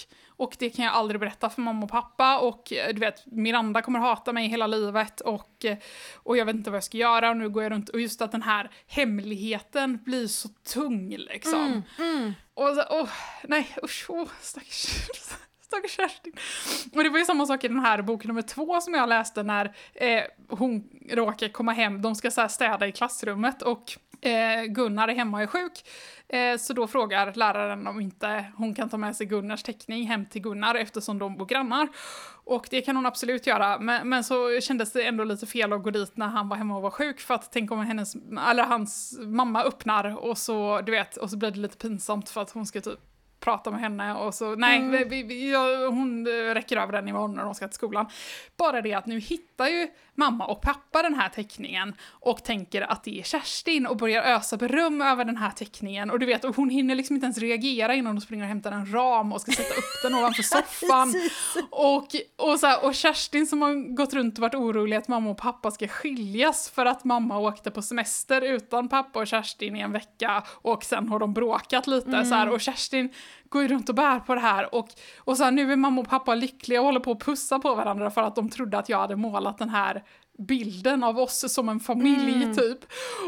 Speaker 2: och det kan jag aldrig berätta för mamma och pappa. Och eh, du vet, Miranda kommer hata mig hela livet. Och, eh, och jag vet inte vad jag ska göra. Och nu går jag runt. Och just att den här hemligheten blir så tung liksom. Och så, åh, nej usch, åh, stackars, stackars Kerstin. Och det var ju samma sak i den här bok nummer två som jag läste när eh, hon råkar komma hem, de ska så här städa i klassrummet och eh, Gunnar är hemma och är sjuk. Eh, så då frågar läraren om inte hon kan ta med sig Gunnars teckning hem till Gunnar eftersom de bor grannar. Och det kan hon absolut göra, men, men så kändes det ändå lite fel att gå dit när han var hemma och var sjuk för att tänk om hennes, eller hans mamma öppnar och så, du vet, och så blir det lite pinsamt för att hon ska typ prata med henne och så, nej, vi, vi, vi, ja, hon eh, räcker över den imorgon när de ska till skolan. Bara det att nu hittar ju mamma och pappa den här teckningen och tänker att det är Kerstin och börjar ösa beröm över den här teckningen. Och du vet, och hon hinner liksom inte ens reagera innan de springer och hämtar en ram och ska sätta upp den ovanför soffan. Och, och, så här, och Kerstin som har gått runt och varit orolig att mamma och pappa ska skiljas för att mamma åkte på semester utan pappa och Kerstin i en vecka och sen har de bråkat lite så här, och Kerstin går ju runt och bär på det här och, och så här, nu är mamma och pappa lyckliga och håller på att pussa på varandra för att de trodde att jag hade målat den här bilden av oss som en familj typ.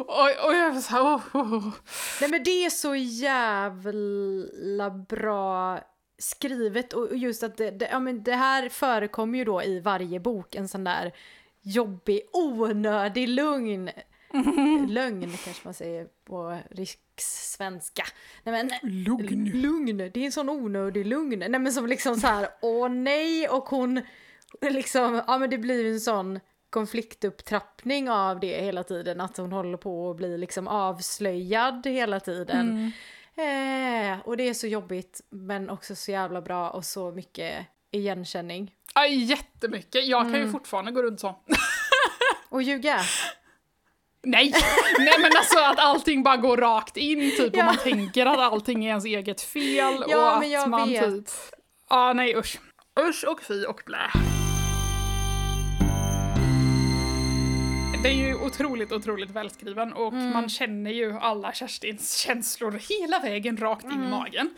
Speaker 2: Och, och jag var så här, oh, oh, oh.
Speaker 1: Nej men det är så jävla bra skrivet och just att det, det, ja, men det här förekommer ju då i varje bok en sån där jobbig, onödig lugn. Lögn kanske man säger på rikssvenska. Nej men
Speaker 2: Lugn.
Speaker 1: lugn, det är en sån onödig lugn. Nej men som liksom så här, åh nej och hon liksom, ja men det blir en sån konfliktupptrappning av det hela tiden, att hon håller på att bli liksom avslöjad hela tiden. Eh, och det är så jobbigt men också så jävla bra och så mycket igenkänning.
Speaker 2: Ja, jättemycket. Jag kan ju fortfarande gå runt så.
Speaker 1: Och ljuga.
Speaker 2: Nej, nej men alltså att allting bara går rakt in typ
Speaker 1: Ja.
Speaker 2: och man tänker att allting är ens eget fel
Speaker 1: Ja,
Speaker 2: och att man
Speaker 1: vet.
Speaker 2: typ... Ja, nej usch. Usch och fy och blä. den är ju otroligt, otroligt välskriven och
Speaker 1: Mm.
Speaker 2: man känner ju alla Kerstins känslor hela vägen rakt in i
Speaker 1: Mm.
Speaker 2: magen.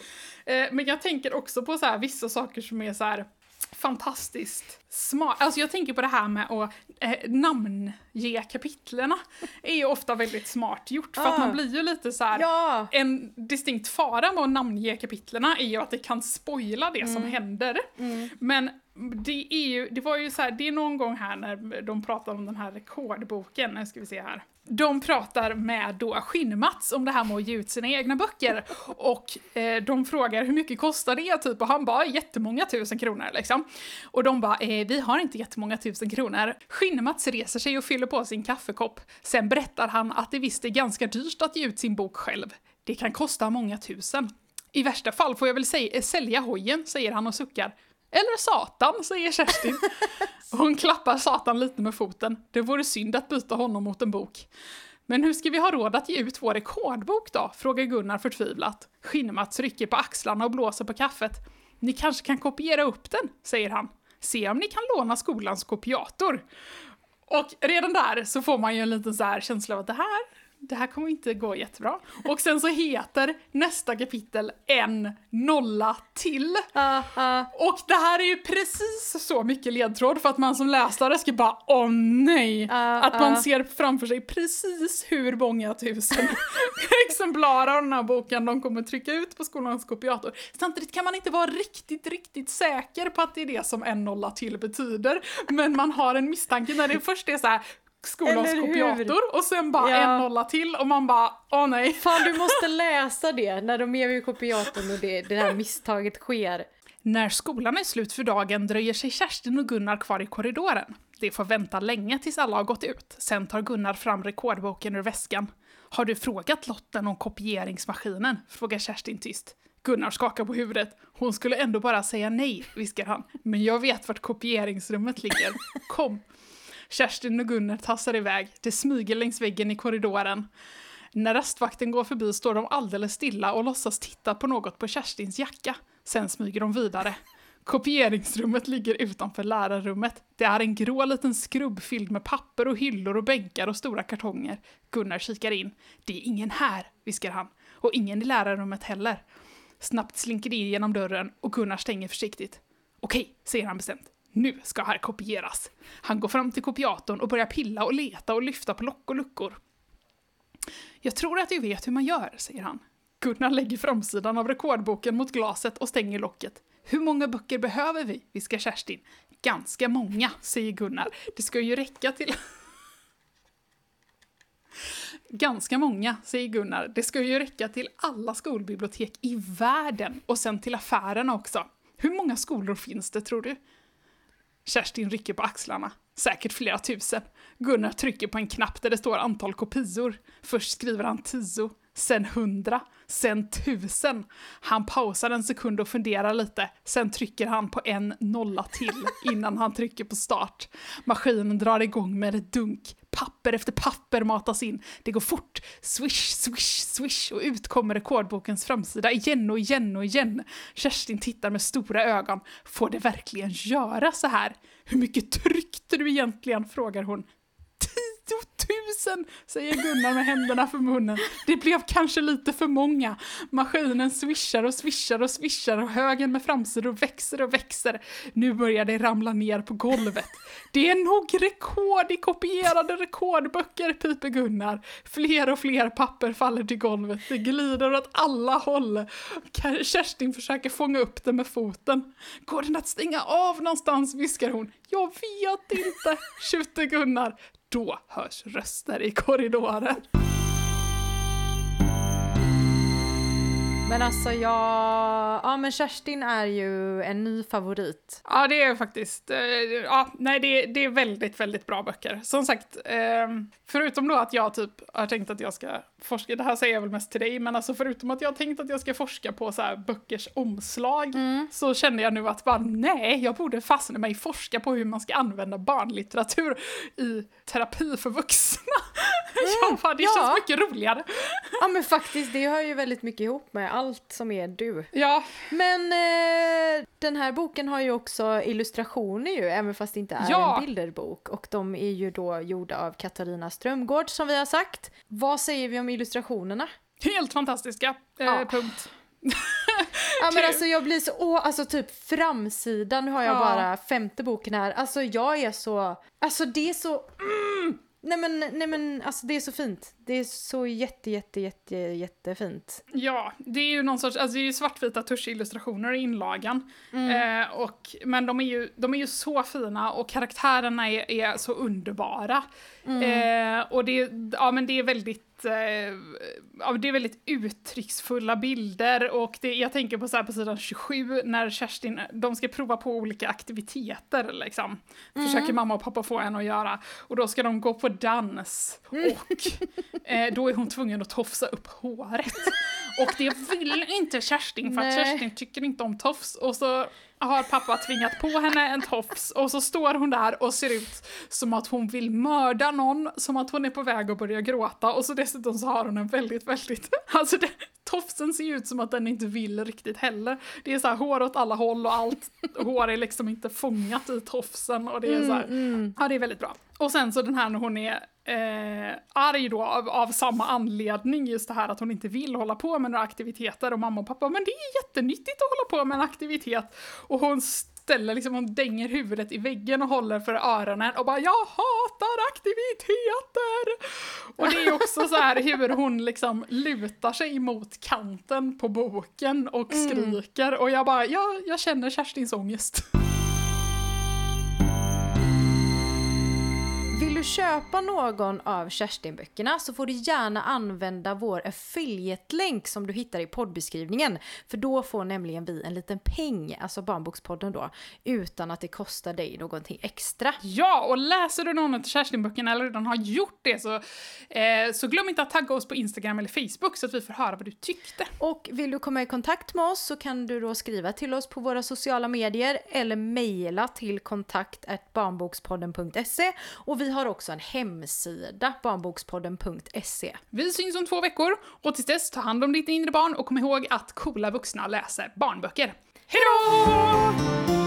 Speaker 2: Eh, men jag tänker också på så här, vissa saker som är så här fantastiskt smart. Alltså jag tänker på det här med att eh, namnge kapitlerna är ju ofta väldigt smart gjort för att
Speaker 1: Ah.
Speaker 2: man blir ju lite så här.
Speaker 1: Ja!
Speaker 2: En distinkt fara med att namnge kapitlerna är ju att det kan spoila det som händer. Men det är ju, det var ju så här, det är någon gång här när de pratar om den här rekordboken, nu ska vi se här. De pratar med då Skinnmats om det här med att ge ut sina egna böcker och eh, de frågar hur mycket kostar det typ och han bara jättemånga tusen kronor liksom. Och de bara eh, vi har inte jättemånga tusen kronor. Skinnmats reser sig och fyller på sin kaffekopp. Sen berättar han att det visst är ganska dyrt att ge ut sin bok själv. Det kan kosta många tusen. I värsta fall får jag väl säga, sälja hojen, säger han och suckar. Eller Satan, säger Kerstin. Hon klappar Satan lite med foten. Det vore synd att byta honom mot en bok. Men hur ska vi ha råd att ge ut vår rekordbok då? frågar Gunnar förtvivlat. Skinnmats rycker på axlarna och blåser på kaffet. Ni kanske kan kopiera upp den, säger han. Se om ni kan låna skolans kopiator. Och redan där så får man ju en liten så här känsla av att det här, det här kommer inte gå jättebra. Och sen så heter nästa kapitel En nolla till.
Speaker 1: Ah, ah.
Speaker 2: Och det här är ju precis så mycket ledtråd för att man som läsare ska bara åh nej!
Speaker 1: Ah,
Speaker 2: att man
Speaker 1: ah.
Speaker 2: ser framför sig precis hur många tusen exemplar av den här boken de kommer trycka ut på skolans kopiator. Samtidigt kan man inte vara riktigt, riktigt säker på att det är det som en nolla till betyder. Men man har en misstanke när det först är så här skolans kopiator och sen bara
Speaker 1: Ja.
Speaker 2: en nolla till och man bara åh nej.
Speaker 1: Fan, du måste läsa det när de är vid kopiatorn och det, det här misstaget sker.
Speaker 2: När skolan är slut för dagen dröjer sig Kerstin och Gunnar kvar i korridoren. De får vänta länge tills alla har gått ut. Sen tar Gunnar fram rekordboken ur väskan. Har du frågat Lotten om kopieringsmaskinen? frågar Kerstin tyst. Gunnar skakar på huvudet. Hon skulle ändå bara säga nej, viskar han. Men jag vet vart kopieringsrummet ligger. Kom. Kerstin och Gunnar tassar iväg. Det smyger längs väggen i korridoren. När rastvakten går förbi står de alldeles stilla och låtsas titta på något på Kerstins jacka. Sen smyger de vidare. Kopieringsrummet ligger utanför lärarrummet. Det är en grå liten skrubb fylld med papper och hyllor och bänkar och stora kartonger. Gunnar kikar in. Det är ingen här, viskar han. Och ingen i lärarrummet heller. Snabbt slinker det in genom dörren och Gunnar stänger försiktigt. Okej, säger han bestämt. Nu ska här kopieras. Han går fram till kopiatorn och börjar pilla och leta och lyfta på lock och luckor. Jag tror att du vet hur man gör, säger han. Gunnar lägger framsidan av rekordboken mot glaset och stänger locket. Hur många böcker behöver vi? viskar Kerstin. Ganska många, säger Gunnar. Det ska ju räcka till... Ganska många, säger Gunnar. Det ska ju räcka till alla skolbibliotek i världen och sen till affärerna också. Hur många skolor finns det, tror du? Kerstin rycker på axlarna. Säkert flera tusen. Gunnar trycker på en knapp där det står antal kopior. Först skriver han tio, sen hundra, sen tusen. Han pausar en sekund och funderar lite. Sen trycker han på en nolla till innan han trycker på start. Maskinen drar igång med ett dunk. Papper efter papper matas in. Det går fort. Swish, swish, swish och ut kommer rekordbokens framsida igen och igen och igen. Kerstin tittar med stora ögon. Får det verkligen göra så här? Hur mycket tryckte du egentligen? frågar hon. Tusen, säger Gunnar med händerna för munnen. Det blev kanske lite för många. Maskinen swishar och swishar och swishar och högen med framsidor växer och växer. Nu börjar det ramla ner på golvet. Det är nog rekord i kopierade rekordböcker, piper Gunnar. Fler och fler papper faller till golvet. Det glider åt alla håll. Kerstin försöker fånga upp det med foten. Går den att stänga av någonstans, viskar hon. Jag vet inte, tjuter Gunnar. Då hörs röster i korridoren.
Speaker 1: Men alltså jag... Ja men Kerstin är ju en ny favorit.
Speaker 2: Ja, det är faktiskt, eh, ja, nej det, det är väldigt, väldigt bra böcker. Som sagt, eh, förutom då att jag typ har tänkt att jag ska forska, det här säger jag väl mest till dig, men alltså förutom att jag har tänkt att jag ska forska på så här böckers omslag, så känner jag nu att bara nej, jag borde fastna mig forska på hur man ska använda barnlitteratur i terapi för vuxna. jag bara, det
Speaker 1: ja.
Speaker 2: känns mycket roligare.
Speaker 1: Ja men faktiskt, det hör ju väldigt mycket ihop med allt som är du.
Speaker 2: Ja,
Speaker 1: Men eh, den här boken har ju också illustrationer ju, även fast det inte är
Speaker 2: Ja.
Speaker 1: en bilderbok. Och de är ju då gjorda av Katarina Strömgård som vi har sagt. Vad säger vi om illustrationerna?
Speaker 2: helt fantastiska. Eh,
Speaker 1: Ja.
Speaker 2: Punkt.
Speaker 1: Ja men alltså jag blir så, åh, alltså typ framsidan, nu har jag
Speaker 2: Ja.
Speaker 1: bara femte boken här. Alltså jag är så, alltså det är så, mm, nej men, nej men alltså det är så fint. Det är så jätte, jätte, jätte, jättefint.
Speaker 2: Ja, det är ju någon sorts, alltså det är ju svartvita tuschillustrationer i inlagan. Eh, och, men de är, ju, de är ju så fina och karaktärerna är, är så underbara. Eh, och det, ja, men det är väldigt eh, ja, det är väldigt uttrycksfulla bilder och det, jag tänker på så på sidan 27 när Kerstin, de ska prova på olika aktiviteter liksom. Försöker mamma och pappa få en att göra. Och då ska de gå på dans och eh, då är hon tvungen att tofsa upp håret. Och det vill inte Kerstin för att
Speaker 1: Nej.
Speaker 2: Kerstin tycker inte om tofs. Och så har pappa tvingat på henne en tofs och så står hon där och ser ut som att hon vill mörda någon, som att hon är på väg att börja gråta och så dessutom så har hon en väldigt, väldigt, alltså det, tofsen ser ju ut som att den inte vill riktigt heller. Det är så här hår åt alla håll och allt hår är liksom inte fångat i tofsen och det är så här, ja det är väldigt bra. Och sen så den här när hon är eh, arg då av, av samma anledning, just det här att hon inte vill hålla på med några aktiviteter och mamma och pappa, men det är jättenyttigt att hålla på med en aktivitet. Och hon ställer liksom, hon dänger huvudet i väggen och håller för öronen och bara “jag hatar aktiviteter”. Och det är också så här hur hon liksom lutar sig mot kanten på boken och skriker och jag bara, jag, jag känner Kerstins ångest.
Speaker 1: Du köpa någon av Kerstin-böckerna så får du gärna använda vår affiliate-länk som du hittar i poddbeskrivningen. För då får nämligen vi en liten peng, alltså Barnbokspodden då, utan att det kostar dig någonting extra.
Speaker 2: Ja, och läser du någon av Kerstin-böckerna eller redan har gjort det så, eh, så glöm inte att tagga oss på Instagram eller Facebook så att vi får höra vad du tyckte.
Speaker 1: Och vill du komma i kontakt med oss så kan du då skriva till oss på våra sociala medier eller mejla till kontakt barnbokspodden.se och vi har också en hemsida, barnbokspodden.se.
Speaker 2: Vi syns om två veckor och tills dess ta hand om ditt inre barn och kom ihåg att coola vuxna läser barnböcker. Hejdå!